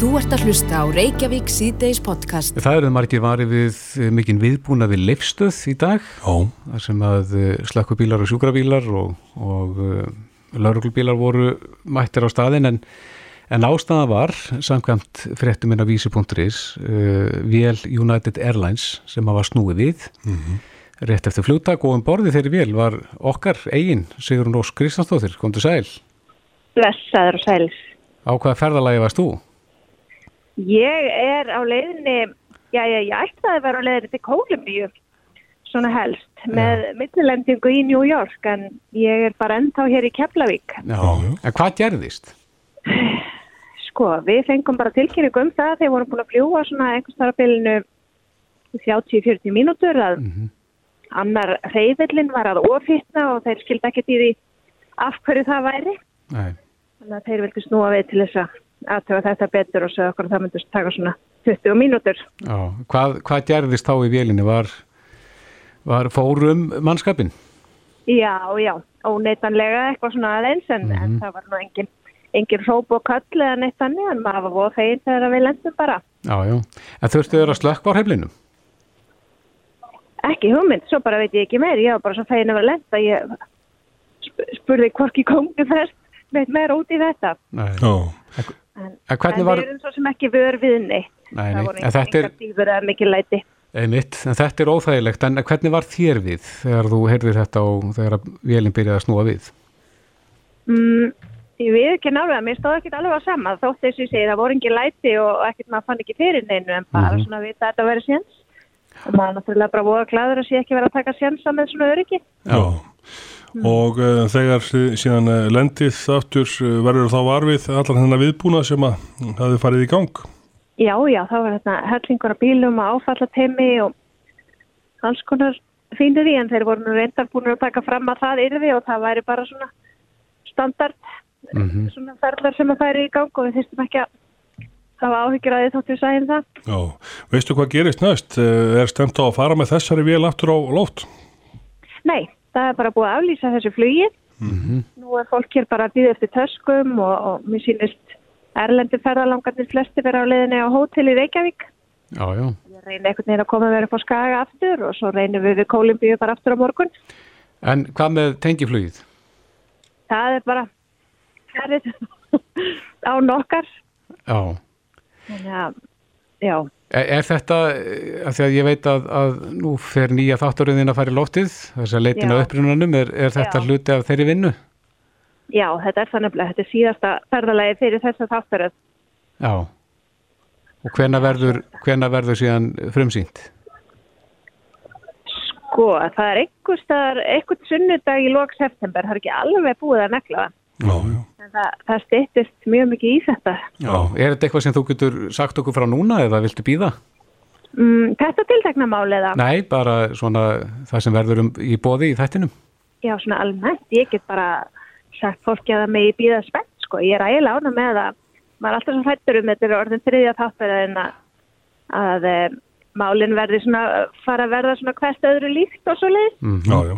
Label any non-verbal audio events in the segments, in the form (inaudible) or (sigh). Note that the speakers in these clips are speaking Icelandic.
Þú ert að hlusta á Reykjavík síðdeis podcast. Það eruð margir varið við eh, mikinn viðbúna við leifstöð í dag. Já. þar sem að slakkubílar og sjúkrabílar og, og uh, lauruglubílar voru mættir á staðin en, en ástæða var, samkvæmt fréttuminn af vísi.is, uh, vél United Airlines sem að var snúið við rétt eftir flugtak og um borði þeirri vél var okkar eigin Sigrun Rós Kristjánsdóttir, komdu sæl. Blessaður og sæls. Á hvaða ferðalagi varst þú? Ég er á leiðinni, já, já, ég ætlaði að vera á leiðinni til Kólumbíu, svona helst, með millilendingu í New York, en ég er bara ennþá hér í Keflavík. Já. En hvað gerðist? Sko, við fengum bara tilkynningu um það þegar vorum búin að fljúa svona einhvers bylunu 30-40 mínútur að annar reyðillin var að ofitna og þeir skildi ekkert í því af hverju það væri. Nei. Þannig að þeir vildi snúa við til þess að aðtöfa þetta betur og segja okkur að það myndist taka svona 20 mínútur. Já. Hvað, hvað gerðist þá í vélinni? Var, var fórum mannskapin? Já, já, óneitanlega eitthvað svona aðeins en, en það var nú engin, engin hróp og köll eða neitt þannig en maður var voða þeir þegar við lendum bara. Já, já. En þurftu þeir að slökka á heflinu? Ekki hugmynd, svo bara veit ég ekki meir, ég var bara svo fegin að vera lenda, ég sp spurði hvorki kongi þess neitt meira út í þetta. Nei. Já. En, En var- við erum svo sem ekki vör við neitt. Nei, nei, Það voru en þetta er- engar dýfur eða mikið læti. Einmitt, en þetta er óþægilegt, en hvernig var þér við þegar þú heyrðir þetta og þegar að vélinn byrjaði að snúa við? Mm, ég við ekki nálega, mér stóð ekki alveg á sama, þótt þess að ég segi það voru ekki læti og ekkert maður fann ekki fyrir neinu en bara Mhm. svona að vita að þetta verið séns. Og maður náttúrulega bara voða glæður að sé ekki verið að taka sénsa með svona öryggi. Já. Og uh, þegar síðan uh, lendið aftur uh, verður þá varfið allar þennan viðbúna sem að hafði farið í gang. Já, já, þá var þetta hellingur af bílum og áfallateimi og alls konar fínir í en þeir voru nú reyndar búin að taka fram að það yrði og það væri bara svona standard Mhm. svona ferðlar sem að færi í gang og við þyrstum ekki að það var áhyggjur að þið þóttu sæðin það. Já. Veistu hvað gerist næst? Er stemt á að fara með þessari vél aftur á lót? Nei, það er bara búið að aflýsa þessu flugi. Nú er fólk hér bara að býða eftir töskum og, og mér sýnist erlendi ferðalangarnir flesti vera á leiðinni á hótel í Reykjavík. Já, já. Ég reyni einhvern veginn að koma að vera á skaga aftur og svo reynum við við Kólumbíu bara aftur á morgun. En hvað með tengiflugið? Það er bara kærið (laughs) á nokkar. Já. Að, já, Er, er þetta, af því að ég veit að, að nú fer nýja þáttaröðin að fara í loftið, þess að leitin að upprunanum, er, er þetta Já. hluti af þeirri vinnu? já, þetta er þannig að þetta er síðasta ferðalagi fyrir þessa þáttaröð. Já. Og hvena verður, hvena verður síðan frumsýnt? Sko, það er einhver staðar, einhvern sunnudag í lok september, það er ekki alveg búið að negla það. Já, já. Það, það styttist mjög mikið í þetta. Já. Er þetta eitthvað sem þú getur sagt okkur frá núna eða viltu býða? Mm, þetta tiltekna máliða, Nei, bara svona það sem verður um, í bóði í þættinum. já svona almennt, ég get bara sagt fólki að það megi býða spennt, sko. Ég er ægilega ána með það. Maður er alltaf svo hrættur um þetta er orðin þriðja þáttur en að, að e, málin verði svona, fara að verða svona hvert öðru líkt og svo leið. Mm Já, já.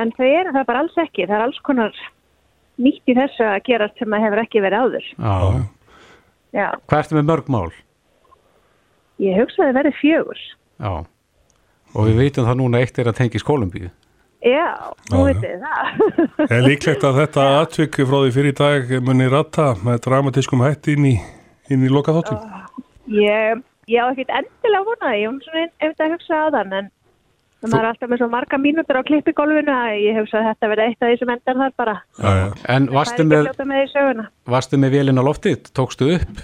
En þau eru það bara alls ekki. Það er alls konar nýtt í þessu að gerast sem að hefur ekki verið áður. Já. Já, Hvað ertu með mörg mál? ég hugsa að það verði fjögur. Já. Og við veitum það núna eitt er að tengi skólumbíu. Já, nú Já, veit ég það. (laughs) Er líklegt að þetta atvik frá því fyrir í dag muni ratta með dramatískum hætti inn í, inn í loka þáttum? Ég, ég á ekkert endilega vonaði, ég hef svona eftir að hugsa á þann, en það er alltaf með svo marga mínútur á klippigólfinu að ég hugsa að þetta verði eitt af því sem endar þar bara. Já, já. En varstu með, að með varstu með vélina á loftið? Tókstu upp?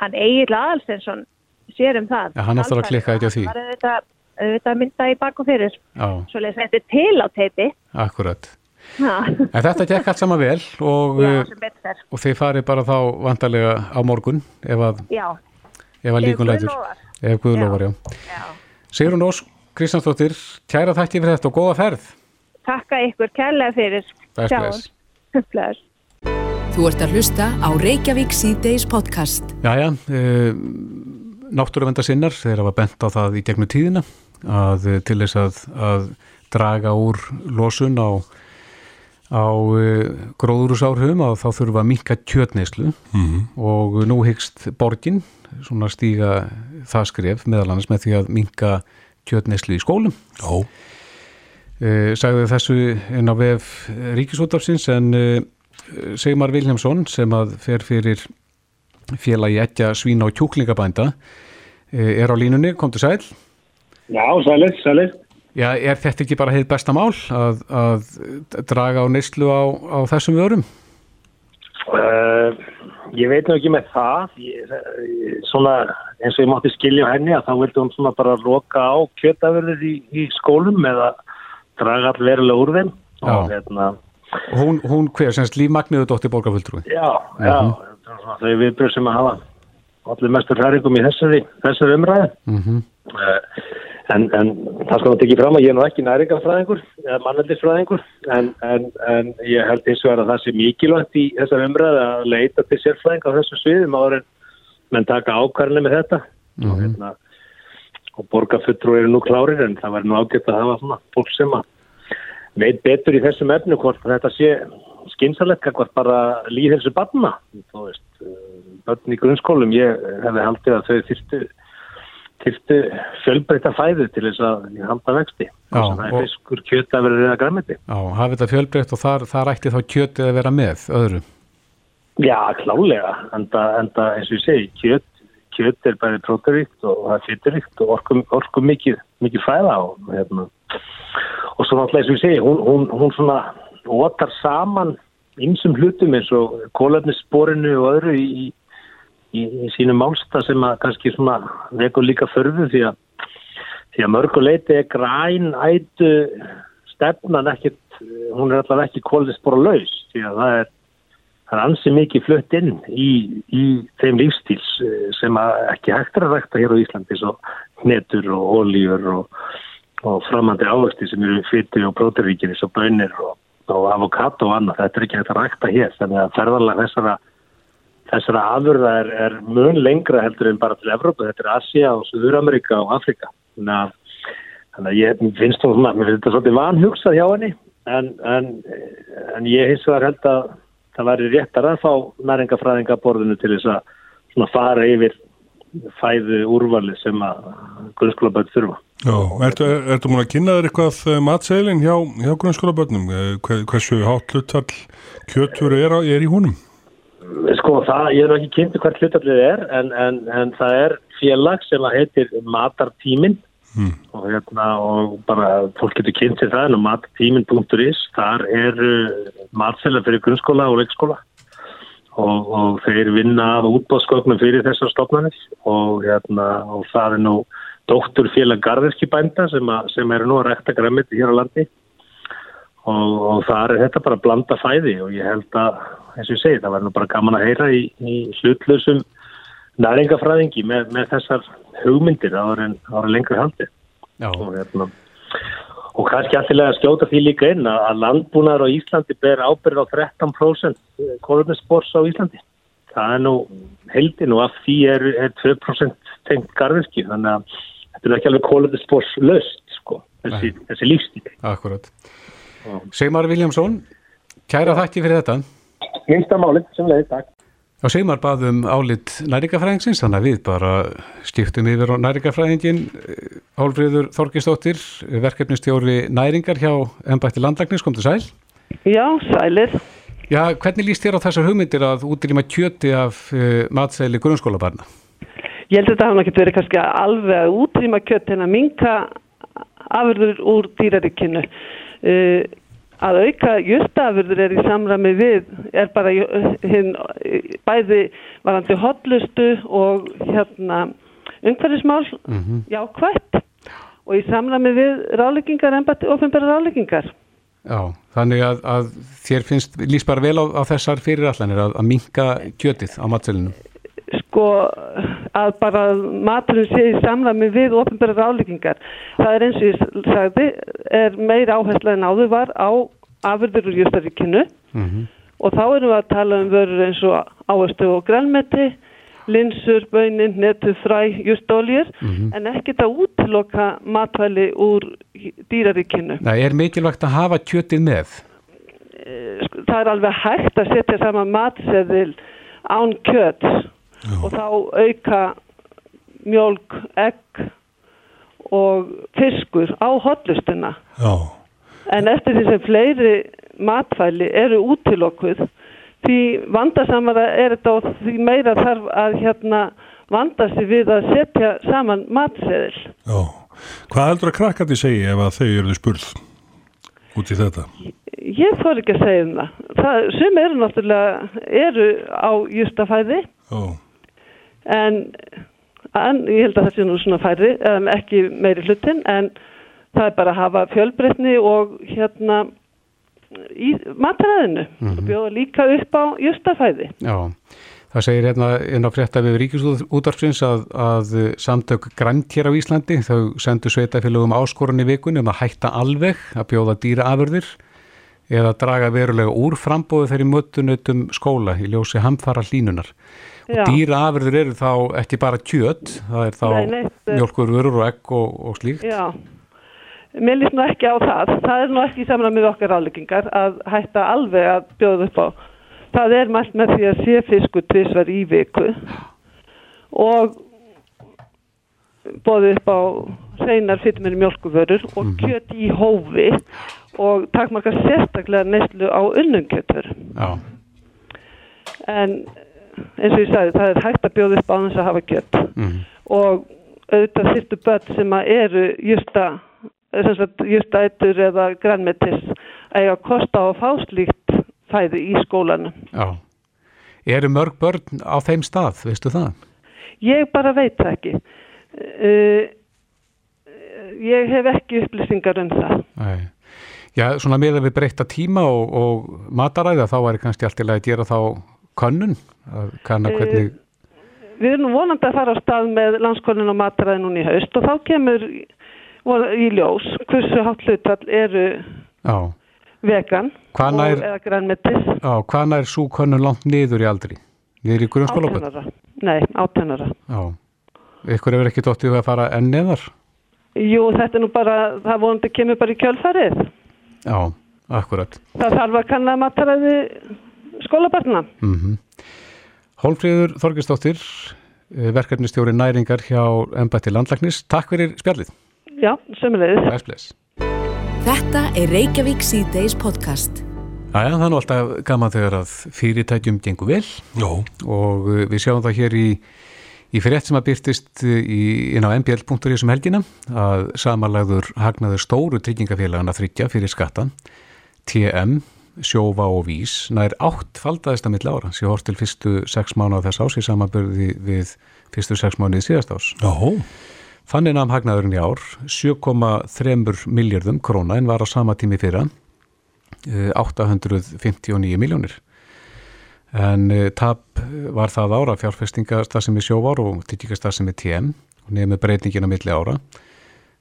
Hann Egil Aðalstensson sér um það. Já, hann átti að klikka ekki á því. Það var auðvitað, auðvitað mynda í bak og fyrir. Já, Svo leiðis þetta til á teipi. akkurat. Já, En þetta gekk allt saman vel og, fer. og þið farið bara þá vantarlega á morgun ef að, Já, ef að líkun lætur. Ef Guð Já. lofar, já. já. Sigrun Ós, Kristjánsdóttir, kæra þætti fyrir þetta og góða ferð. Takka ykkur kærlega fyrir. Sjáumst. (laughs) bless. Þú ert að hlusta á Reykjavík síðdeis podcast. Jæja, uh, náttúruvenda sinnar, þeir hafa bent á það í gegnum tíðina að eh, til þess að, að draga úr losun á, á uh, gróðurúsáhrifum að þá þurfa að minka kjötneyslu og nú hyggst borgin svona stíga það skref meðal annars með því að minka kjötneyslu í skólum. Já, Uh, sagði þessu inn á vef Ríkisútafsins en uh, Sigmar Viljámsson sem að fer fyrir félagi etja svína og kjúklingabænda uh, er á línunni, kom til sæl. Já, sælir, sælir. Já, er þetta ekki bara heið besta mál að, að draga á neyslu á, á þessum vörum? Uh, ég veit nú ekki með það. Ég, eh, svona eins og ég mátti skilja henni að þá vildi hún svona bara loka á kjötafurðir í, í skólum eða draga all verulega úr þeim. Og, Já. hérna, Hún, hún hver, semst lífmagniðu dóttir borgarfulltrúi? já, já, þetta er svona þau viðbröð sem að hafa allir mestur hræringum í þessari, þessari umræði. Mm Uh, en, en það skal náttúrulega ekki fram að ég er nú ekki næringafræðingur eða mannaldisfræðingur en, en, en ég held eins og er að það sé mikilvægt í þessar umræði að leita til sérfræðing á þessu sviðum áður en menn taka ákvarðinni með þetta. Og, hérna, og borgarfulltrú eru nú klárir en það væri nú ágætt að hafa svona fólk sem að veit betur í þessum efnu hvort þetta sé skynsalegt hvort bara líðhelsu barna. Þú veist, uh, börn í grunnskólum ég hefði haldið að þau þyrftu þyrftu fjölbreyta fæðu til þess að halda vexti það er fiskur, kjöt að vera reyða græmiti Já, hafið þetta fjölbreytt og þar, þar ætti þá kjötið að vera með öðru. Já, klálega, enda, enda eins og ég segi, kjöt, kjöt er bæði próteríkt og það er fyturíkt og orku, orku mikið, mikið fæða og, hérna. og svo náttúrulega eins og ég segi, hún, hún, hún svona otar saman ymsum hlutum eins og kólefnissporinu og öðru í, í, í sínum málsta sem að kannski svona vekur líka förðu því að því að mörguleiti er græn ætu stefnan ekkit, hún er allavega ekki kólefnisspora laus því að það er það er ansi mikið flutt inn í, í þeim lífstíls eh, sem ekki hægt er að rækta hér á Íslandi svo hnetur og ólíur og, og framandi ávexti sem eru fytti og brótiríkir eins og bönir og, og avokado og annað. Þetta er ekki hægt að rækta hér þannig að ferðarlega þessara þessara afurða er, er mun lengra heldur en bara til Evrópa. Þetta er Asia og Suður-Amerika og Afrika. Þannig að, ég finnst þú svona, mér finnst þetta svolítið vanhugsað hjá henni en, en, en ég hins vegar held að það væri réttar að fá næringafræðinga borðinu til þess að svona fara yfir fæðu úrvali sem að grunnskólaböld þurfa. Já, ertu, ertu múin að kynna þér eitthvað eh, matseðilinn hjá, hjá grunnskólabönnum? Hversu hátt hlutfall kjötur er, er í húnum? Sko það, ég er ekki kynntu hvert hlutallið er en, en, en það er félag sem að heitir Matartímin Hmm. og, hérna, og bara fólk getur kynnt sér það en á matartímin.is þar er matseðlar fyrir grunnskóla og leikskóla. Og, og þeir vinna að útbóðskögnum fyrir þessar stofnanir. Og, hérna, og það er nú dótturfélag garðirkibænda sem, sem eru nú að rekta græmiti hér á landi. Og, og það er þetta bara að blanda fæði og ég held að, eins og ég segi, það var nú bara gaman að heyra í, í hlutlausum næringafræðingi með, með þessar hugmyndir áður en lengri haldi og, hérna, og kannski alltilega að skjóta því líka inn að, að landbúnaður á Íslandi ber ábyrð á 13% kolumnispors á Íslandi. Það er nú heldin og af því er, er 2% tengt garðirki þannig að þetta er ekki alveg kolumnispors löst sko, þessi, þessi lífstíl akkurat. Sigmar Viljámsson, kæra þætti fyrir þetta. Minnsta málið sem leiði, takk Já, Sigmar baðum álit næringafræðingsins, þannig að við bara skiptum yfir á næringafræðingin eh, Álfriður Þorgistóttir, verkefnistjóri næringar hjá Embætti Landlagnis, kom til sæl. Já, sælir. Já, hvernig líst þér á þessar hugmyndir að útrýma kjöti af uh, matsæli grunnskólabarna? Ég held að þetta hafa ekki verið kannski alveg að útrýma kjött en að minka afurður úr dýraríkinu. Uh, að auka jurtafurður er í samræmi við, er bara hinn, bæði varandi hotlustu og hérna umhverfismál, mm -hmm. jákvætt og í samræmi við ráleggingar, ennbætti ofinbæra ráleggingar. Já, þannig að, að þér finnst líst bara vel á, á þessar fyrirallanir að, að minka kjötið á matsælinu. Sko að bara maturinn sé í samræmi við ofinbæra ráleggingar. Það er eins og ég sagði, er meira áhersla en áður var á afurður úr Jústaríkinu Mm -hmm. og þá erum við að tala um vörur eins og áherslu og grænmeti, linsur, bönin, netu, fræ, justólýr, mm -hmm. en ekkert að útloka matvæli úr dýraríkinu. Nei, er mikilvægt að hafa kjötið með? eh, sko, það er alveg hægt að setja saman matseðil án kjöts og þá auka mjölk, egg og fiskur á hotlustuna Já, en eftir því sem fleiri matfæli eru útilokkuð því vandasamara er þetta og því meira þarf að hérna vanda sig við að setja saman matseðil já. Hvað heldur að krakkandi segi ef að þau eru spurð út í þetta? Ég þór ekki að segja um það. það sum eru náttúrulega eru á justafæði Já, en, en ég held að það sé nú svona færri um, ekki meiri hlutin en það er bara að hafa fjölbreytni og hérna í matræðinu og bjóða líka upp á justafæði. Já, það segir hérna inn á frétta við Ríkisútvarfsins að, að samtök grænt hér á Íslandi þau sendu sveitafélögum áskorun í vikun um að hætta alveg að bjóða dýra afurðir eða draga verulega úr frambóðu þeirri mötunutum skóla í ljósi hamfara hlínunar. Og dýra afurðir eru þá ekki bara kjöt, það er þá mjölkurvörur og egg og, og slíkt. Já, mér líst nú ekki á það. Það er nú ekki í samræð með okkar ráleggingar að hætta alveg að bjóða upp á. Það er mælt með því að sé fiskur tvisvar í viku og bóði upp á hreinar fyrirmeri mjölkuvörur og kjöt í hófi og takmarka sérstaklega neyslu á unnumkjötur. Já, En eins og ég sagði, það er hægt að bjóða upp á þess að hafa kjött mm. og auðvitað þyrftu börn sem að eru justa, sem sagt, justa eittur eða grænmetis að eiga að kosta á að fá slíkt fæði í skólanum. já. Eru mörg börn á þeim stað, veistu það? Ég bara veit það ekki. Uh, ég hef ekki upplýsingar um það. Nei. Já, svona með að við breyta tíma og, og mataræða þá er kannski allt í lagi að gera þá könnun að kanna Eh, hvernig Við erum vonandi að fara á stað með landskólinn og mataræði núna í haust og þá kemur í ljós hversu hátt hlutall eru já, vegan Hvað og, nær- eða grænmetis. já, hvað er svo könnun langt niður í aldri? Niður í grunnskólaböld? Nei, átjánara. Já, ykkur hefur ekki dóttið að fara enn neðar? Jú, þetta er nú bara, það vonandi kemur bara í kjölfarið. Já, akkurat. Það þarf að kanna mataræði skólabarna. Mm Hólfríður Þorgestóttir, verkefnistjóri næringar hjá Embætti Landlagnis. Takk fyrir spjallið. Já, bless. Þetta er Reykjavík C-Days podcast. Æja, það er nú alltaf gaman þegar að fyrirtækjum gengur vel já, og uh, við sjáum það hér í, í frétt sem að byrtist í, inn á mbl.is um helgina að samanlagður hagnaður stóru tryggingafélagana þryggja fyrir skatta TM, sjófa og vís nær átt faldaðist að milla ára sér hort til fyrstu sex mánuða þess ás í samanbörði við fyrstu sex mánuði síðast ás. já, Þannig namn hagnaðurinn í ár 7,3 miljardum króna en var á sama tími fyrra eh, 859 miljónir. En uh, tap var það ára fjárfestingastar sem er sjóvar og tryggingastar sem er TM og nefnir breytingin á milli ára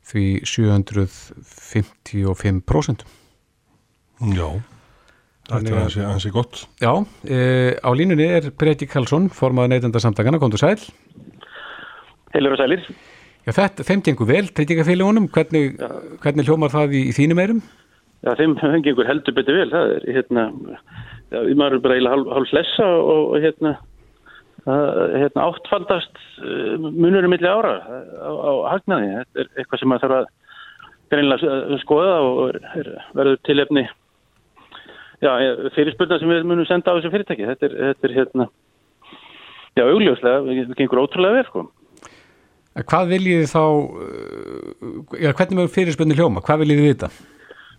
því 755%. já. Þetta er að- ansi, ansi gott. Já, uh, á línunni er Breyti Karlsson, formaður neytendasamtakana, komdu sæl. Heilur og sælir. Já, þetta, þeim gengur vel, tryggingafélagunum, hvernig, hvernig hljómar það í, í þínum eirum? Já, þeim gengur heldur betur vel. Það er, hérna, já, maður er bara eiginlega hálf, hálf slessa og, og hérna, að, hérna, áttfaldast uh, munurum milli ára á, á hagnaði. Þetta er eitthvað sem maður þarf að greinlega að skoða og er, er, verður tilefni já, fyrirspurnar sem við munum senda á þessu fyrirtæki. Þetta er, þetta er hérna, já, augljóslega, það gengur ótrúlega vel, sko. Hvað viljið þá, uh, já, hvernig með fyrirspunni hljóma, hvað viljið þið vita?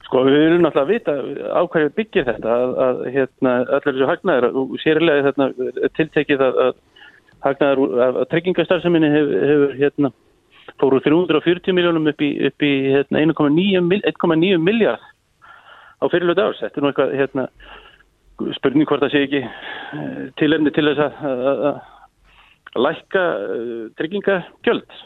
Sko við náttúrulega að vita á hverju byggir þetta að, að hérna, allir þessu hagnaður og sérlega þetta tiltekið að, að hagnaður úr- að, að tryggingastarfseminni hefur, hefur hérna, fóru 340 miljónum upp í, í hérna, 1,9 mil- 1,9 miljard á fyrirlötu árs. Þetta er nú eitthvað hérna, spurning hvort það sé ekki eh, tilefni til þess að, að, að lækka uh, tryggingagjöld.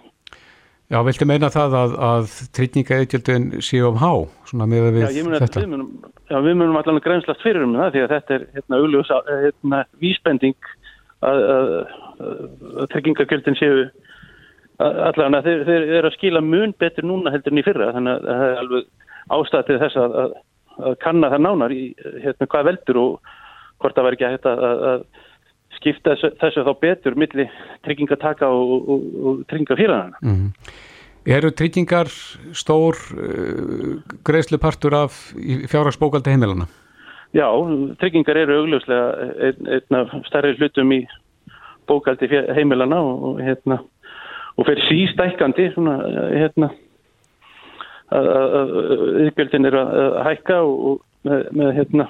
Já, viltu meina það að, að tryggingaeitjöldin séu um há, svona með Já, við ég mun að þetta? við munum, já, við munum allan að grænslast fyrir um það því að þetta er hérna augljós hérna, vísbending að, að, að, að tryggingagjöldin séu að- allan að þeir, þeir eru að skila mun betur núna heldur en í fyrra þannig að það er alveg ástæð til þess að, að, kanna það nánar í hérna, hvað veldur og hvort það var ekki að, að, að skipta þessu, þessu þá betur milli tryggingataka og, og, og tryggingafélagana. Mm. Eru tryggingar stór uh, greiðslupartur af fjárhagsbókaldi heimilana? Já, tryggingar eru augljóslega einn ein af starri hlutum í bókaldi heimilana og, og hérna og fyrir sístækandi svona hérna að yðgjöldin eru að hækka og með, með hérna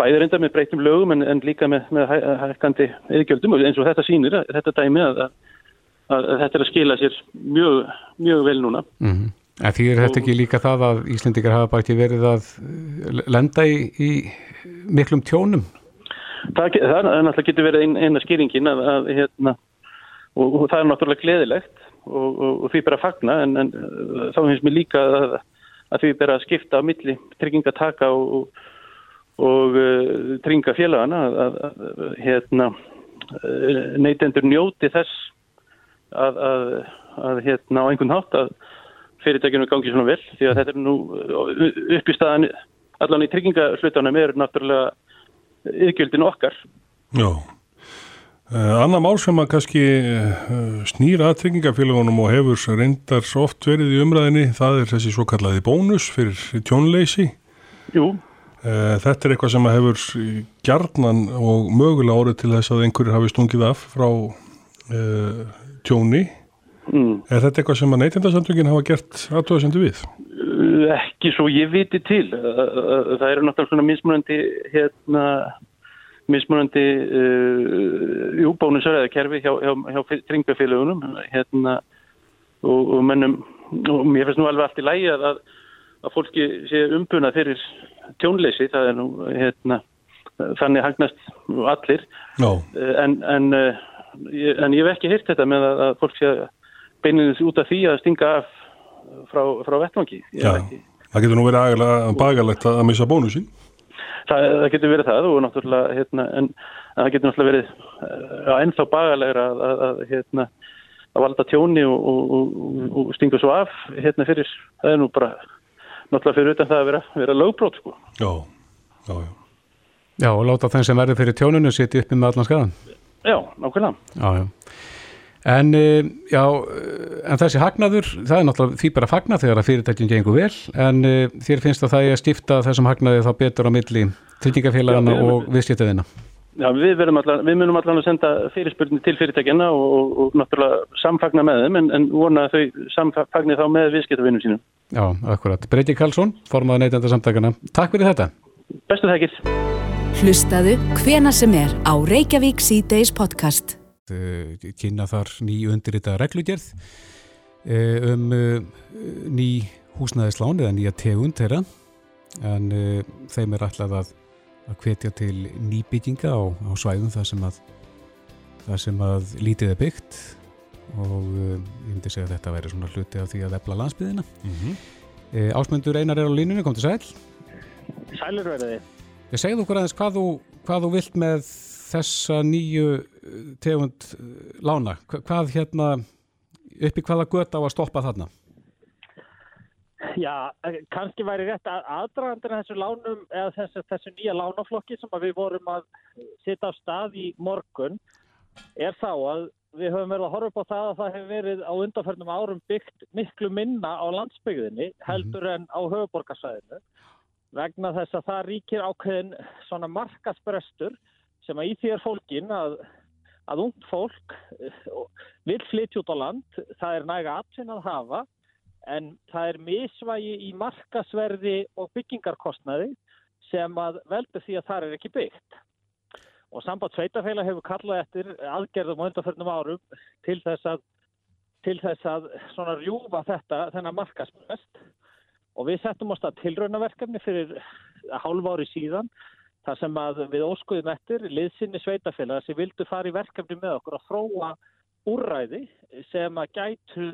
bæður enda með breytum lögum en, en líka með, með hækkandi yðgjöldum eins og þetta sýnir þetta dæmi að, að, að þetta er að skila sér mjög, mjög vel núna mm -hmm. En því er þetta ekki líka það að Íslendikar hafa ekki verið að lenda í, í miklum tjónum? Það, það er náttúrulega getur verið ein, eina skýringin að, að hérna, og, og það er náttúrulega gleðilegt og, og, og því bara að fagna en, en þá finnst mér líka að, að því bara að skipta á milli tryggingataka og uh, tryggingafélagana að, að hérna, neytendur njóti þess að hérna á einhvern hátt að fyrirtækjum gangi svona vel því að þetta er nú upp í staðan allan í tryggingaslutunum er náttúrulega yðgjöldin okkar. Já. Uh, Anna mál sem að kannski uh, snýra að tryggingafélagunum og hefur reyndar svo oft verið í umræðinni, það er þessi svo kallaði bónus fyrir tjónleysi. Jú. Uh, þetta er eitthvað sem að hefur gjarnan og mögulega orðið til þess að einhverjir hafi stungið af frá tjóni. Mm. Er þetta eitthvað sem að neytindasamtökin hafa gert aðtóðasendu við? Ekki svo ég viti til. Það eru náttúrulega svona mismunandi hérna, mismunandi uh, júbónusöraða kerfi hjá, hjá, hjá tringafélagunum hérna, og, og mennum og mér finnst nú alveg allt í lægi að, að fólki sé umbunað fyrir tjónleysi, það er nú hérna, þannig hagnast allir no. en, en, en ég hef ekki hýrt þetta með að, að fólk sé að beinins út af því að stinga af frá, frá vettvangi. Já, það getur nú verið bagalegt að missa bónusin. Það, það getur verið það og náttúrulega, hérna, en það getur náttúrulega verið uh, ennþá bagalegra að, að, að, hérna, að valda tjóni og, og, og, og stinga svo af hérna fyrir, það er nú bara náttúrulega fyrir utan það að vera, vera lögbrót sko. Já, já, já. Já, og láta þeim sem verður fyrir tjónunu sitja uppi með allan skadan. Já, nákvæmlega. Já, já. En, já, en þessi hagnaður, það er náttúrulega því bara að fagna þegar að fyrirtækjum gengur vel, en þér finnst að það er að stifta þessum hagnaði þá betur á milli tryggingafélagana og viðskiptaðina? Já, við, allan, við munum allan að senda fyrirspurni til fyrirtækjana og, og, og náttúrulega samfagna með þeim, en, en vona að þau samfagni þá með viðskiptavinnum sínum. Já, akkurat. Breyti Karlsson, formaða neytenda samtakana. Takk fyrir þetta. Bestu þekkir. Hlustaðu hvena sem er á Reykjavík C-Days podcast. Eh, kynna þar nýju undirrita reglugjörð eh, um eh, ný húsnæðislán eða nýja tegund þeirra. En þeim er alltaf að, að hvetja til nýbygginga á, á svæðum þar sem að þar sem að lítið er byggt. Og ég myndi segja að þetta væri svona hluti af því að efla landsbyðina mm -hmm. Ásmundur Einar er á línunni, kom til sæl Sælur verði Ég segðu okkur aðeins hvað þú, hvað þú vilt með þessa nýju eh, tegund eh, lána, hvað hérna uppi hvaða gött á að stoppa þarna? Já, eh, kannski væri rétt að aðdragandir þessu lánum eða þessu, þessu nýja lánaflokki sem við vorum að setja á stað í morgun er þá að við höfum verið að horfa upp á það að það hefur verið á undanförnum árum byggt miklu minna á landsbyggðinni heldur en á höfuborgarsæðinu vegna þess að það ríkir ákveðin svona markasbrestur sem að í því er fólkin að, að ungd fólk eh, vil flytja út á land, það er næga afsinn að hafa en það er misvægi í markasverði og byggingarkostnaði sem að veldur því að það er ekki byggt. Og samband Sveitafélag hefur kallað eftir aðgerðum á undanförnum árum til þess að, til þess að rjúfa þetta, þennan markasverst og við settum ást að tilraunaverkefni fyrir hálf ári síðan Það sem við óskuðum eftir, liðsynni sveitafélag sem vildu fara í verkefni með okkur að þróa úrræði sem að gætu,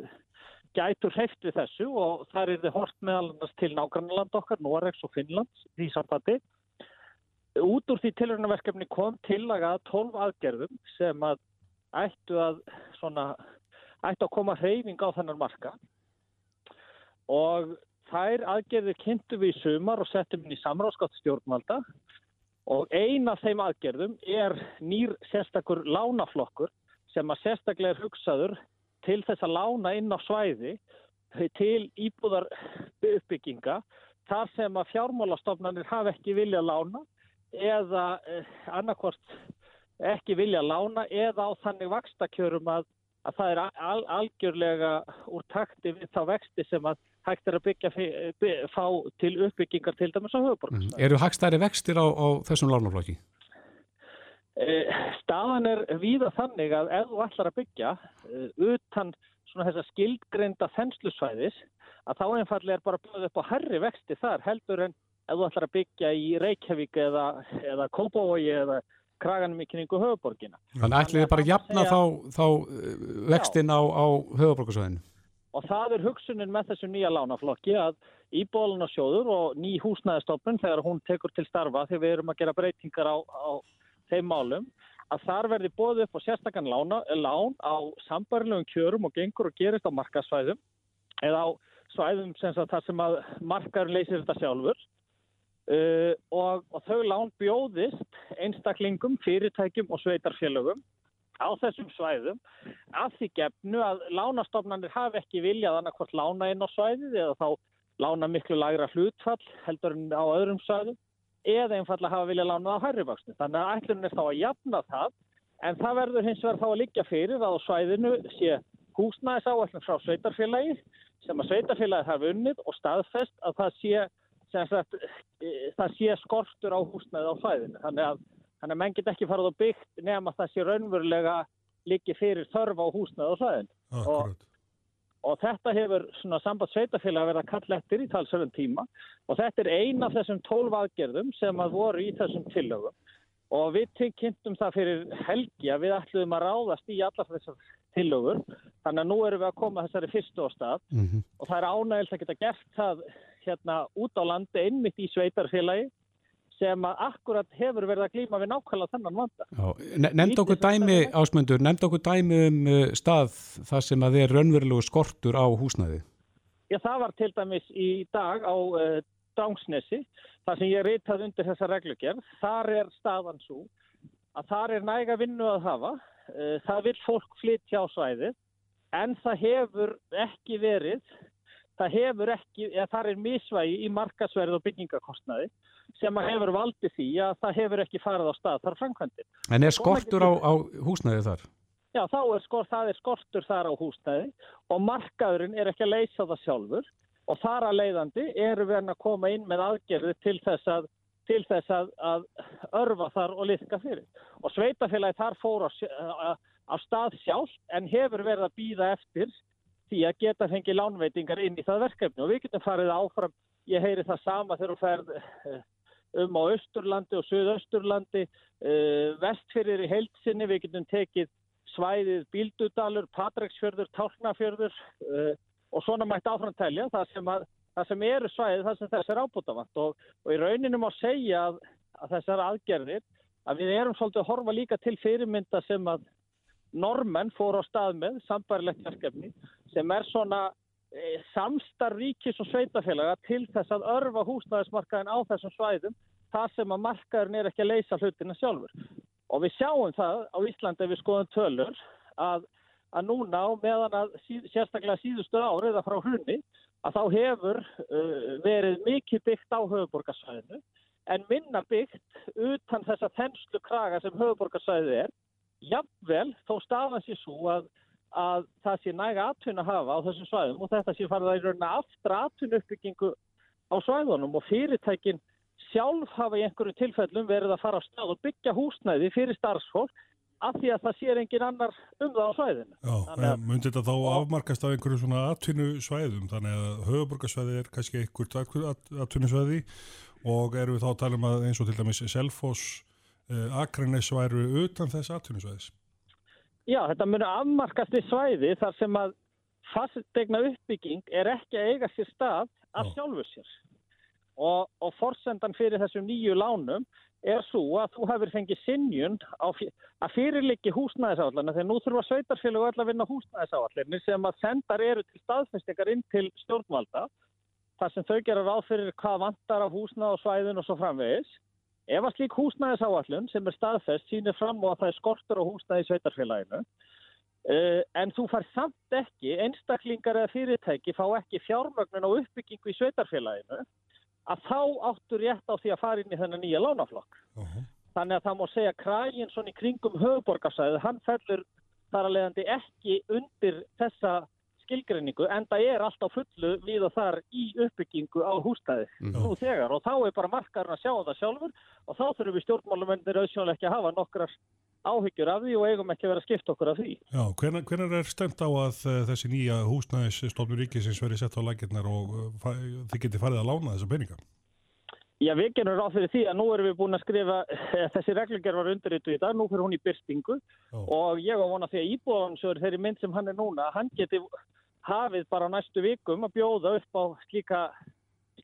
gætu hreift við þessu og þar er þið hort meðalannast til nágrannland okkar, Noregs og Finnlands, því sambandi. Út úr því tilhörnaverkefni kom tillaga 12 aðgerðum sem að ættu að, svona, ættu að koma hreyfing á þennan marka og þær aðgerðir kynntu við í sumar og settum inn í samráðskátt stjórnvalda og ein af þeim aðgerðum er nýr sérstakur lánaflokkur sem að sérstaklega er hugsaður til þess að lána inn á svæði til íbúðar uppbygginga þar sem að fjármálastofnanir hafa ekki vilja lána eða eh, annarkvort ekki vilja lána eða á þannig vakstakjörum að, að það er al, algjörlega úr takti við þá vexti sem að hægt er að byggja by, fá til uppbyggingar til dæmis á höfuborg. Mm. Eru hagstæri vextir á, á þessum lánaflokki? Eh, staðan er víða þannig að ef þú ætlar að byggja uh, utan svona þessa skildgreinda þenslusvæðis að þá einfallega er bara búið upp á herri vexti þar heldur en ef þú ætlar að byggja í Reykjavík eða, eða Kópavogi eða kraganum í kningu höfuborgina. Þannig ætlið þið bara að jafna segja, þá, þá eh, vextin á, á höfuborgarsvæðinu? Og það er hugsunin með þessu nýja lánaflokki að íbólunasjóður og ný húsnæðistofnun þegar hún tekur til starfa þegar við erum að gera breytingar á, á þeim málum að þar verði bóðið upp á sérstakann lán á sambarlegum kjörum og gengur og gerist á markasvæðum eða á svæðum sem það sem að markar leysir þetta sjálfur. Uh, og, og þau lán bjóðist einstaklingum, fyrirtækjum og sveitarfélögum á þessum svæðum að því gefnu að lánastofnanir hafi ekki viljað annarkvort lána inn á svæðið eða þá lána miklu lagra hlutfall heldur en á öðrum svæðum eða einfallega hafa vilja lána á hærri vöxtu. Þannig að ætlunum er þá að jafna það en það verður hins vegar þá að liggja fyrir að á svæðinu sé húsnæðisáallin frá sveitarfélagi sem að sveitarfélagi hafa unnið og staðfest að það sé, sagt, e, það sé skortur á húsnæði á svæðinu. Þannig að, þannig að menn get ekki farað á byggt nefn að það sé raunverulega liggi fyrir þörfa á á svæðinu. Akkurat. Og, og þetta hefur svona samband sveitafélag að vera kall eftir í talsöfum tíma og þetta er eina af þessum tólf aðgerðum sem að voru í þessum tillögum og við kynntum það fyrir helgi að við ætluðum að ráðast í allar þessar tillögur þannig að nú erum við að koma þessari fyrstu á stað mm -hmm. og það er ánægilt að geta gert það hérna út á landi einmitt í sveitarfélagi sem að akkurat hefur verið að glýma við nákvæmlega þennan vanda. Nemnd okkur dæmi, ásmundur, nemnd okkur dæmi um uh, stað þar sem að þið er raunverulegu skortur á húsnæði? Já, það var til dæmis í dag á uh, Dángsnesi, þar sem ég reytað undir þessa reglugjörn. Þar er staðan svo að þar er næga vinnu að hafa. Uh, það vil fólk flytja á svæðið, en það hefur ekki verið, það hefur ekki, eða þar er misvægi í markasverð og byggingakostnaði sem að hefur valdið því að það hefur ekki farið á stað þar framkvæmdir. En er skortur á, á húsnæði þar? Já, þá er, skor, er skortur þar á húsnæði og markaðurinn er ekki að leysa það sjálfur og þar að leiðandi eru við að koma inn með aðgerði til þess að, til þess að, að örfa þar og liðka fyrir. Og sveitafélagi þar fór á, á stað sjálf en hefur verið að býða eftir því að geta fengið lánveitingar inn í það verkefni. Og við getum farið áfram, ég heyri það sama þegar þú ferð eh, um á Östurlandi og Suðausturlandi, uh, vestfyrir í heilsinni, við getum tekið svæðið Bíldudalur, Patræksfjörður, Tálknafjörður uh, og svona mætt áframtælja það sem, að, það sem eru svæðið það sem þess er ábútafant og, og í rauninu má segja að, að þessar aðgerðir að við erum svolítið að horfa líka til fyrirmynda sem að normenn fór á stað með sambarilegt verkefni sem er svona E, samstar ríkis og sveitafélaga til þess að örfa húsnæðismarkaðin á þessum svæðum þar sem að markaðurinn er ekki að leysa hlutina sjálfur. Og við sjáum það á Íslandi ef við skoðum tölur að, að núna meðan að síð, sérstaklega síðustu áriða frá hrunni að þá hefur uh, verið mikið byggt á höfuborgarsvæðinu en minna byggt utan þessa þenslu kraga sem höfuborgarsvæðið er. Jafnvel þó stafan sér svo að að það sé næga atvinna að hafa á þessum svæðum og þetta sé farið að í raunina aftra atvinnu uppbyggingu á svæðunum og fyrirtækin sjálf hafa í einhverju tilfellum verið að fara á stað og byggja húsnæði fyrir starfsfólk af því að það sér engin annar um það á svæðinu. Já, en myndi þetta þá afmarkast af einhverju svona atvinnu svæðum þannig að höfuborgarsvæði er kannski einhvert atvinnu svæði og eru við þá að tala um að eins og til dæmis Selfos, Akranes væru utan þess atvinnu svæðis? Já, þetta muni afmarkast í svæði þar sem að fastegna uppbygging er ekki að eiga sér stað af sjálfu sér. Og, og forsendan fyrir þessum nýju lánum er svo að þú hefur fengið sinjun að fyrirlikki húsnæðisáallana þegar nú þurfa sveitarfélag að vinna húsnæðisáallinni sem að sendar eru til staðfestingar inn til stjórnvalda þar sem þau gera ráð fyrir hvað vantar af húsnað og svæðin og svo framvegis. Ef að slík húsnæðisáallun sem er staðfest sínir fram og að það er skortur á húsnæði í sveitarfélaginu uh, en þú fær samt ekki, einstaklingar eða fyrirtæki fá ekki fjármögnun á uppbyggingu í sveitarfélaginu að þá áttur rétt á því að fara inn í þennan nýja lánaflokk. Uh -huh. Þannig að það má segja krægin svona í kringum höfuborgarsæðu, hann fellur þar að leiðandi ekki undir þessa skilgreiningu en það er alltaf fullu við og þar í uppbyggingu á hústæði Mhm. nú þegar og þá er bara markarinn að sjá það sjálfur og þá þurfum við stjórnmálumennir auðsjónlega ekki að hafa nokkrar áhyggjur af því og eigum ekki að vera að skipta okkur af því. Já, hvenar, hvenar er stemt á að uh, þessi nýja húsnæðisstofnur ríkisins verið sett á lakirnar og uh, þið geti farið að lána þessa peninga? Já, við gerum ráð fyrir því að nú erum við búin að skrifa, (laughs) þessi reglugjör var undirritu í dag, nú fyrir hún í byrstingu Já. og ég var vona því að íbúðansjóður þeirri mynd sem hann er núna, hann geti hafið bara næstu vikum að bjóða upp á slíka,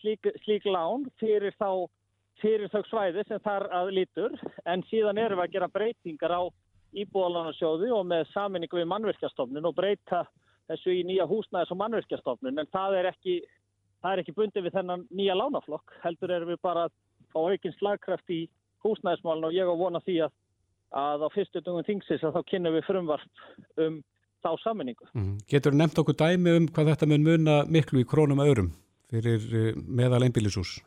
slík, slík lán fyrir þá fyrir þau svæði sem þar að lítur. En síðan erum við að gera breytingar á íbúðalansjóði og með saminningu við mannverkjastofnun og breyta þessu í nýja húsnæðis og mannverkjastofnun en það er ekki ekki bundið við þennan nýja lánaflokk heldur erum við bara að fá aukinn slagkraft í húsnæðismálun og ég á vona því að, að á fyrstu dungum þingsins að þá kynum við frumvarp um þá saminningu. Mm. Getur nefnt okkur dæmi um hvað þetta mun muna miklu í krónum öðrum fyrir uh, meðal einbílisús?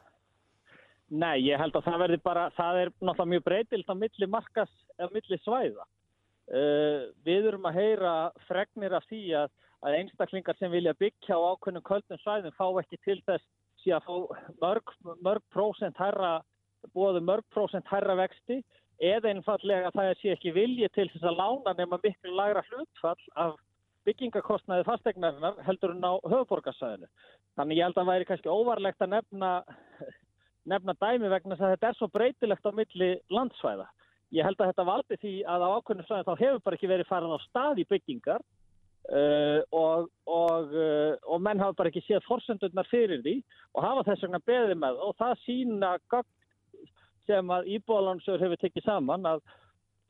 Nei, ég held að það verði bara, það er náttúrulega mjög breytilt á milli markas eða milli svæða. Uh, við erum að heyra fregnir af því að, að einstaklingar sem vilja byggja á ákveðnum köldum svæðum fá ekki til þess síðan fá mörg, mörg prósent herra, búið mörg prósent herra vexti eða einfallega það sé ekki vilji til þess að lána nema miklu lagra hlutfall af byggingakostnaði fastegnarinnar heldur en á höfuborgarsæðinu. Þannig ég held að það væri kannski óvarlegt að nefna nefna dæmi vegna þess að þetta er svo breytilegt á milli landsvæða. Ég held að þetta valdi því að á ákveðnum svæðin þá hefur bara ekki verið farið á stað í byggingar uh, og, og, uh, og menn hafa bara ekki séð forsendurnar fyrir því og hafa þess vegna beðið með og það sína gögn sem að íbúðalansur hefur tekið saman að,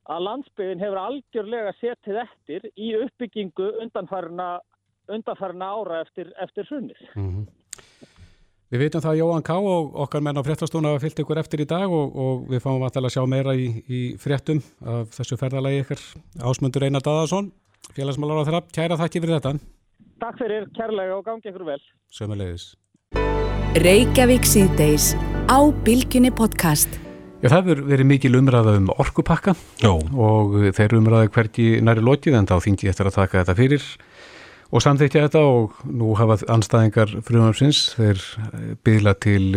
að landsbyggin hefur algjörlega setið eftir í uppbyggingu undanfarna, undanfarna ára eftir, eftir hrunnið. Mm -hmm. Við veitum það að Jóhann Ká og okkar menn á fréttastúna hafa fyllt ykkur eftir í dag og, og við fáum að sjá meira í, í fréttum af þessu ferðalagi ykkur Ásmundur Einar Daðarsson, félagsmálar á þeirra. Kæra þakki fyrir þetta. Takk fyrir, kærlega og gangi ykkur vel. Sömulegis. Reykjavík síðdeis á Bilginni podcast. Já, það hefur verið mikil umræða um orkupakka Já. og þeir umræði hverki næri lokið en þá þingi eftir að taka þetta fyrir og samþykja þetta og nú hafa anstæðingar frumhansins þeir byggla til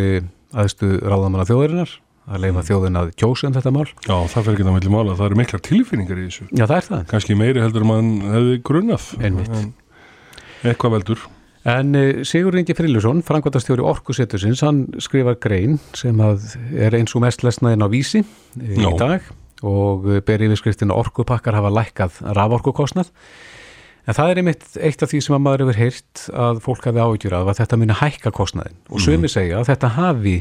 aðstu ráðamanna þjóðarinnar að leifa þjóðin að kjósa um þetta mál. Já, það fer ekki það með mála, það eru miklar tilfinningar í þessu. Já, það er það. Kanski meiri heldur mann hefði grunnað. Einmitt. En eitthvað veldur. En Sigur Ingi Frilusson, frangvandastjóri Orkusettusins, hann skrifar grein sem er eins og mest lesnaðinn á vísi í Já. dag og ber yfirskriftin orkupakkar hafa lækkað raforkukostnað. En það er einmitt eitt af því sem að maður hefur heyrt að fólk hafi áhyggjur af að þetta muni hækka kostnaðin og Mhm. sumi segja að þetta hafi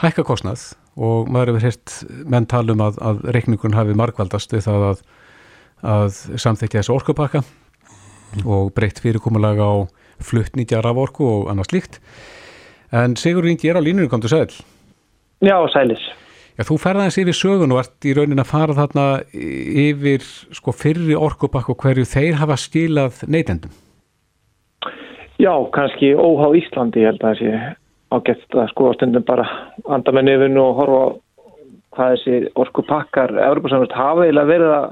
hækka kostnað og maður hefur heyrt menn tala um að, að reikningun hafi margvaldast við það að, að samþykja þessu orkupakka og breytt fyrirkomulag á fluttnýtja raforku og annað slíkt. En Sigur Ingi er á línunum, kom þú sæl. Já, sælis. Já, þú ferðaðins yfir sögun og ert í raunin að fara þarna yfir sko fyrri orkupakk og hverju þeir hafa skilað neytendum. Já, kannski óhá Íslandi, held að það sé ágætt að skoða stundum bara anda með nefinu og horfa á hvað þessi orkupakkar Evropasamvist hafa eiginlega verið að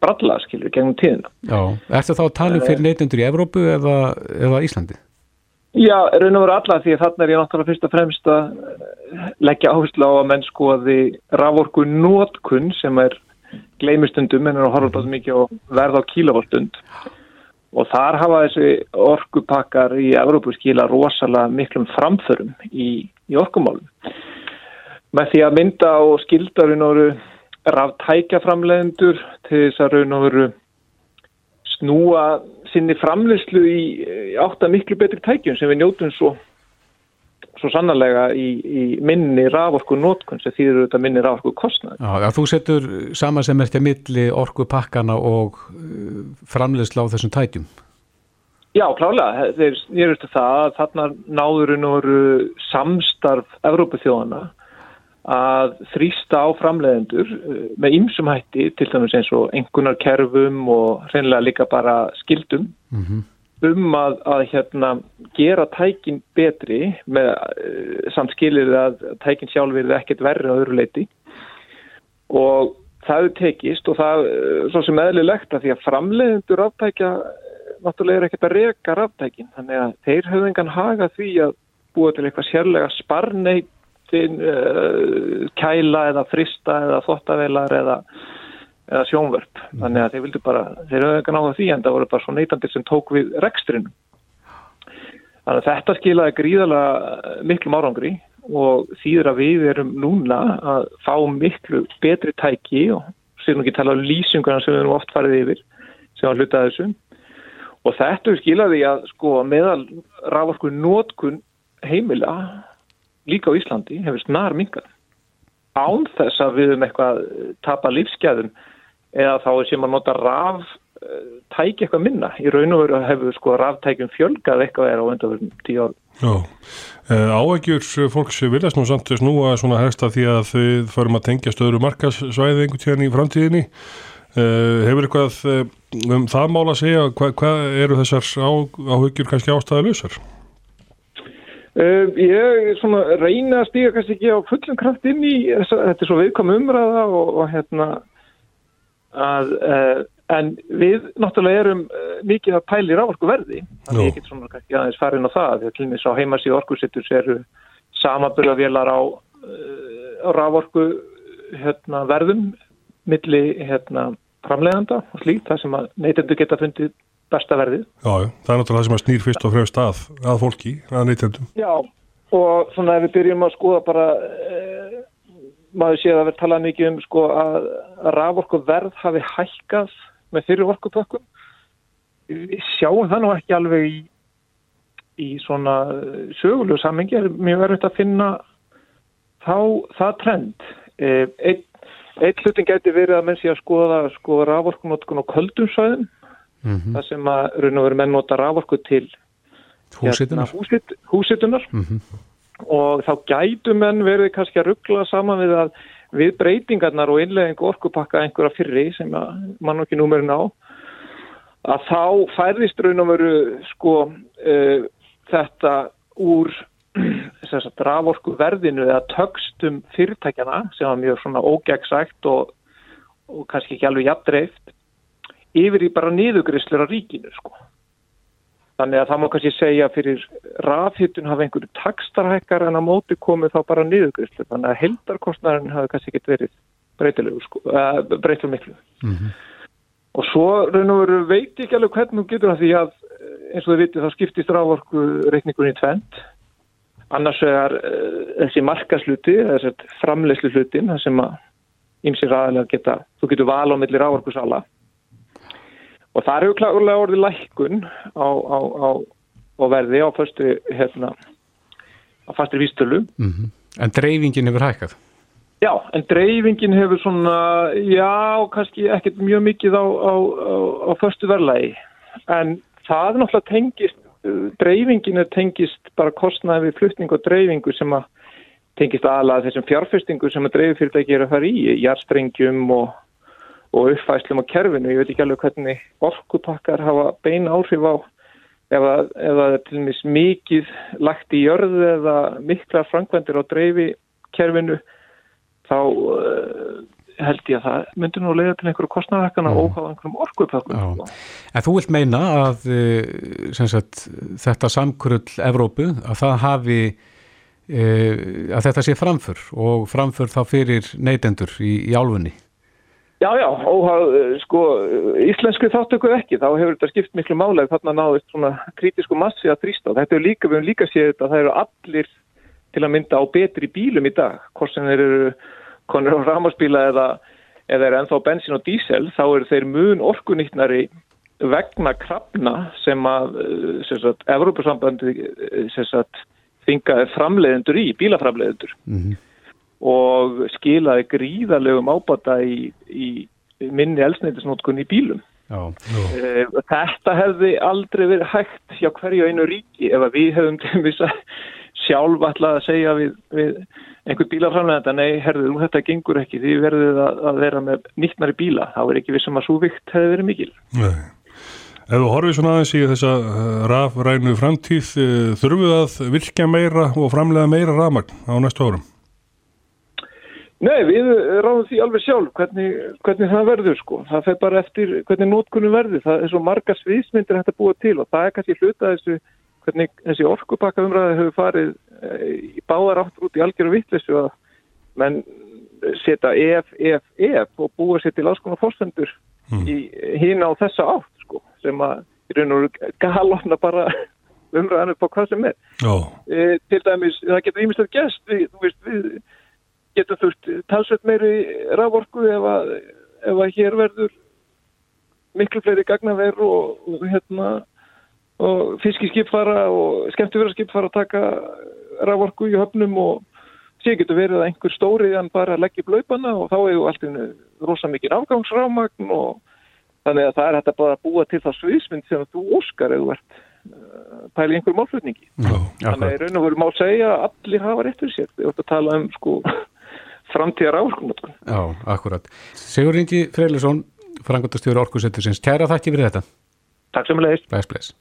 bralla, skilur, gegnum tíðina. Já, ertu þá að tala um fyrir neytendur í Evrópu eða, eða Íslandi? Já, raun og veru alla því að þarna er ég náttúrulega fyrst og fremst að eh, leggja áherslu á að menn skoði raforku nótkunn sem er gleymistundum en er að horfa mm. mikið á verð á kílovoltund og þar hafa þessi orkupakkar í Evrópu skila rosalega miklum framförum í, í orkumálum með því að mynda og skilda raun ráftækjaframlegendur til þess að raun og veru snúa sinni framleyslu í, í átta miklu betri tækjum sem við njótum svo, svo sannarlega í, í minni raforku nótkun sem þýður auðvitað minni raforku kostnað. Já, þú setur saman sem er til milli orkupakkana og uh, framleiðsla á þessum tækjum. Já, klálega. Þeir snýrust það að þarna náðurinn voru samstarf Evrópuþjóðana að þrýsta á framleiðendur eh, með ymsum hætti, til dæmis eins og engunar kerfum og hreinlega líka bara skildum Mm -hmm. um að, að hérna, gera tækin betri með uh, samt skilir að tækin sjálf verið ekkert verri á öðru leiti og það er tekist og það er svo sem eðlilegt að því að framleiðendur ráttækja náttúrulega er ekkert að reka ráttækin þannig að þeir höfðu engan haga því að búa til eitthvað sérlega sparneitin uh, kæla eða frista eða þottavelar eða, eða sjónvörp. Þannig að þeir vildu bara, þeir höfðu engan áhuga því en það voru bara svo neytandir sem tók við rekstrinum. Þannig að þetta skilaði gríðalega miklum árangri og þýður að við erum núna að fá miklu betri tæki og sér nú ekki tala um lýsingarna sem við erum oft farið yfir sem var hlutað þessu. Og þetta skilaði að sko meðal rávorku nótkun heimila líka á Íslandi hefur snar mingar án þess að við um eitthvað tapa lífsgæðum eða þá sem að nota raf tæki eitthvað minna. Í raun og veru hefur sko ráftækjum fjölgað eitthvað er á undanverðum tíu árum. Já, áægjur fólks viljast nú samt svona helst að því að þið förum að tengja stöður markasvæði einhvern tíðan í framtíðinni. Hefur eitthvað um það mál að segja, hvað hva eru þessar áhugjur kannski ástæða lausar? Uh, ég svona reyna að stíga kannski ekki á fullum kraft inn í þetta er svo viðkom umræða og, og hérna að uh, En við náttúrulega erum uh, mikið að pæli rávorku verði. Þannig ég get svona ekki aðeins farin á það. Því að til og með svo heimasíu orkusittur eru samaburðavélar á, uh, á rávorku hérna, verðum milli hérna, framleganda og slíkt. Það sem að neytendur geta fundið besta verðið. Já, það er náttúrulega það sem að snýr fyrst og fremst að, að fólki, að neytendum. Já, og svona ef við byrjum að skoða bara... Uh, maður séð að vera talað mikið um sko, að rávorku verð hafi hækkað með fyrir orkupökkum. Við sjáum það nú ekki alveg í, í svona sögulegu sammengi. Það er mjög verið að finna þá, það trend. Einn ein hlutin gæti verið að menn sé að skoða sko, raforkunótkun á köldumsvæðin. Mm -hmm. Það sem að raun og verið menn nota raforku til húsitunar. Hérna, húsit, húsitunar. Mm -hmm. Og þá gætu menn verið kannski að ruggla saman við að við breytingarnar og innlegging orkupakka einhverja fyrri sem mann ekki númerinn á að þá færðist raun og veru sko uh, þetta úr (clears throat) raforku verðinu eða tögstum fyrirtækjana sem var mjög svona ógegnsækt og, og kannski ekki alveg jafndreift yfir í bara niðugrislur á ríkinu sko Þannig að það má kannski segja fyrir rafhittun hafa einhverju takstarhækkar en að móti komið þá bara niðurgrislu. Þannig að heldarkostnæðin hafi kannski ekkert verið breytilegu, sko, uh, breytilegu miklu. Mm -hmm. Og svo raun og veru veit ekki alveg hvernig þú getur það því að eins og þið vitið þá skiptist rávorku reikningunni tvent. Annars er uh, þessi markasluti, þessi framlegslu hlutin, það sem að ymsir aðalega geta, þú getur val á milli rávorku sala. Og það eru klárlega orðið lækkun á, á, á, á verði á fastu hérna, á fastur vístölu. Mm -hmm. En dreifingin hefur hækkað? Já, en dreifingin hefur svona, já, kannski ekkert mjög mikið á, á fastu verðlægi. En það er náttúrulega tengist, dreifingin er tengist bara kostnaði við flutning og dreifingu sem að tengist aðlað þessum fjárfestingu sem að dreififyrirtæki er að fara í, jarstrengjum og og uppfæslum á kerfinu. Ég veit ekki alveg hvernig orkupakkar hafa beina áhrif á ef það er til og meins mikið lagt í jörðu eða mikla frangvendir á dreifi kerfinu þá uh, held ég að það myndir nú leiða til einhverju kostnæðarkana og á einhverjum orkupakkum. En þú vilt meina að sagt, þetta samkrull Evrópu, að það hafi að þetta sé framför og framför þá fyrir neytendur í, í álfunni? Já, já, og sko íslensku þáttöku ekki, þá hefur þetta skipt miklu málega þarna náðist svona kritísku massi að þrýsta. Þetta er líka, við höfum líka séð þetta að það eru allir til að mynda á betri bílum í dag, hvort sem þeir eru konur á rámarsbíla eða eða er ennþá bensin og dísel, þá eru þeir mun orkunýttnari vegna krafna sem að sem sagt, Evrópussambandi sem sagt, þingaði framleiðendur í, bílaframleiðendur. Mm -hmm og skilaði gríðarlegum ábata í, í minni elsneitisnótkun í bílum. Uh, þetta hefði aldrei verið hægt hjá hverju einu ríki ef við hefum til þess að sjálf alltaf að segja við, við einhver bílaframlegenda, nei, herðu, þetta gengur ekki, því verðið að, að vera með nýttnari bíla, þá er ekki vissum að svo vikt hefði verið mikil. Nei. Ef þú horfið svona aðeins í þessa rafrænu framtíð, þurfum við að virkja meira og framlega meira rafmagn á næstu árum? Nei, við ráðum því alveg sjálf hvernig, hvernig það verður sko. Það fer bara eftir hvernig nótkunum verður. Það er svo marga sviðsmyndir að búa til og það er kannski hluta þessu hvernig þessi orkupakka umræði hefur farið í báðar áttur út í algjöru vittlissu að menn setja ef, ef, ef og búa sér til áskonar fórstendur mm. í hína á þessa átt sko sem að í raun og veru galofna bara umræðan upp á hvað sem er. E, til dæmis, það getur ímestlega gæst, við, þú veist, við getum þurft talsveit meiri raforku ef að, ef að hér verður miklu fleiri gagnaver og, og hérna og fiskiskipfara og skemmtifæraskipfara að taka raforku í höfnum og sé getur verið að einhver stóri hann bara leggja blöipana og þá hefur alltaf rosa mikið afgangsrámagn og þannig að það er hægt að bara búa til það sviðsmynd sem þú óskar eða ert uh, pæli einhver málflutningi. Þannig að í raun og veru má segja að allir hafa rétt fyrir sér, við ætlum að tala um sko framtíðar áherskum Já, akkurat. Sigur Ingi Freylusson frangotastjóri Orkusettur sinns, kæra þakki fyrir þetta. Takk sem að leiðist Bæs, bæs